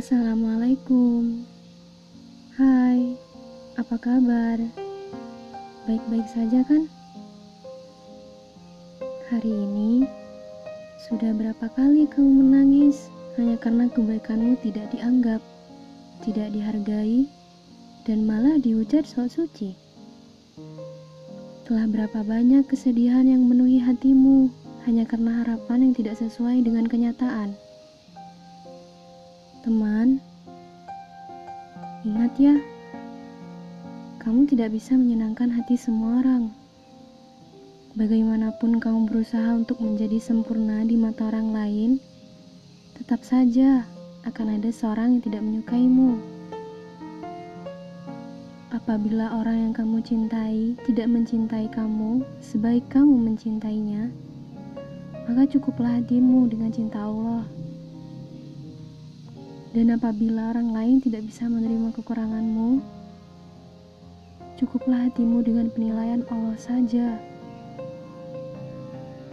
Assalamualaikum. Hai, apa kabar? Baik-baik saja kan? Hari ini sudah berapa kali kamu menangis hanya karena kebaikanmu tidak dianggap, tidak dihargai, dan malah dihujat sok suci? Telah berapa banyak kesedihan yang memenuhi hatimu hanya karena harapan yang tidak sesuai dengan kenyataan? Teman, ingat ya, kamu tidak bisa menyenangkan hati semua orang. Bagaimanapun kamu berusaha untuk menjadi sempurna di mata orang lain, tetap saja akan ada seorang yang tidak menyukaimu. Apabila orang yang kamu cintai tidak mencintai kamu sebaik kamu mencintainya, maka cukuplah hatimu dengan cinta Allah. Dan apabila orang lain tidak bisa menerima kekuranganmu, cukuplah hatimu dengan penilaian Allah saja.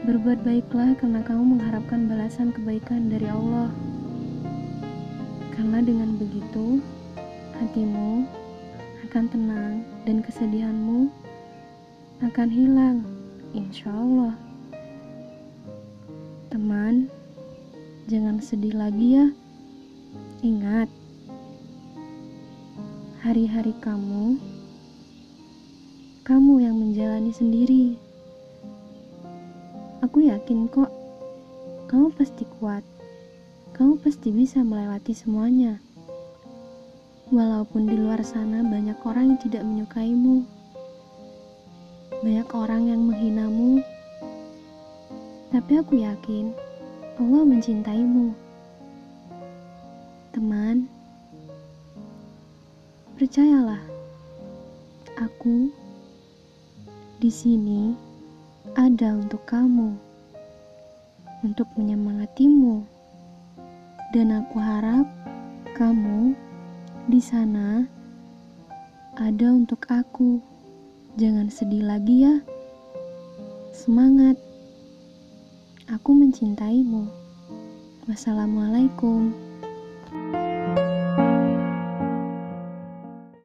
Berbuat baiklah karena kamu mengharapkan balasan kebaikan dari Allah. Karena dengan begitu, hatimu akan tenang dan kesedihanmu akan hilang, insya Allah. Teman, jangan sedih lagi ya. Ingat, hari-hari kamu, kamu yang menjalani sendiri. Aku yakin kok, kamu pasti kuat. Kamu pasti bisa melewati semuanya. Walaupun di luar sana banyak orang yang tidak menyukaimu, banyak orang yang menghinamu, tapi aku yakin Allah mencintaimu. Percayalah, aku di sini ada untuk kamu, untuk menyemangatimu, dan aku harap kamu di sana ada untuk aku. Jangan sedih lagi ya. Semangat. Aku mencintaimu. Wassalamualaikum. Thank you.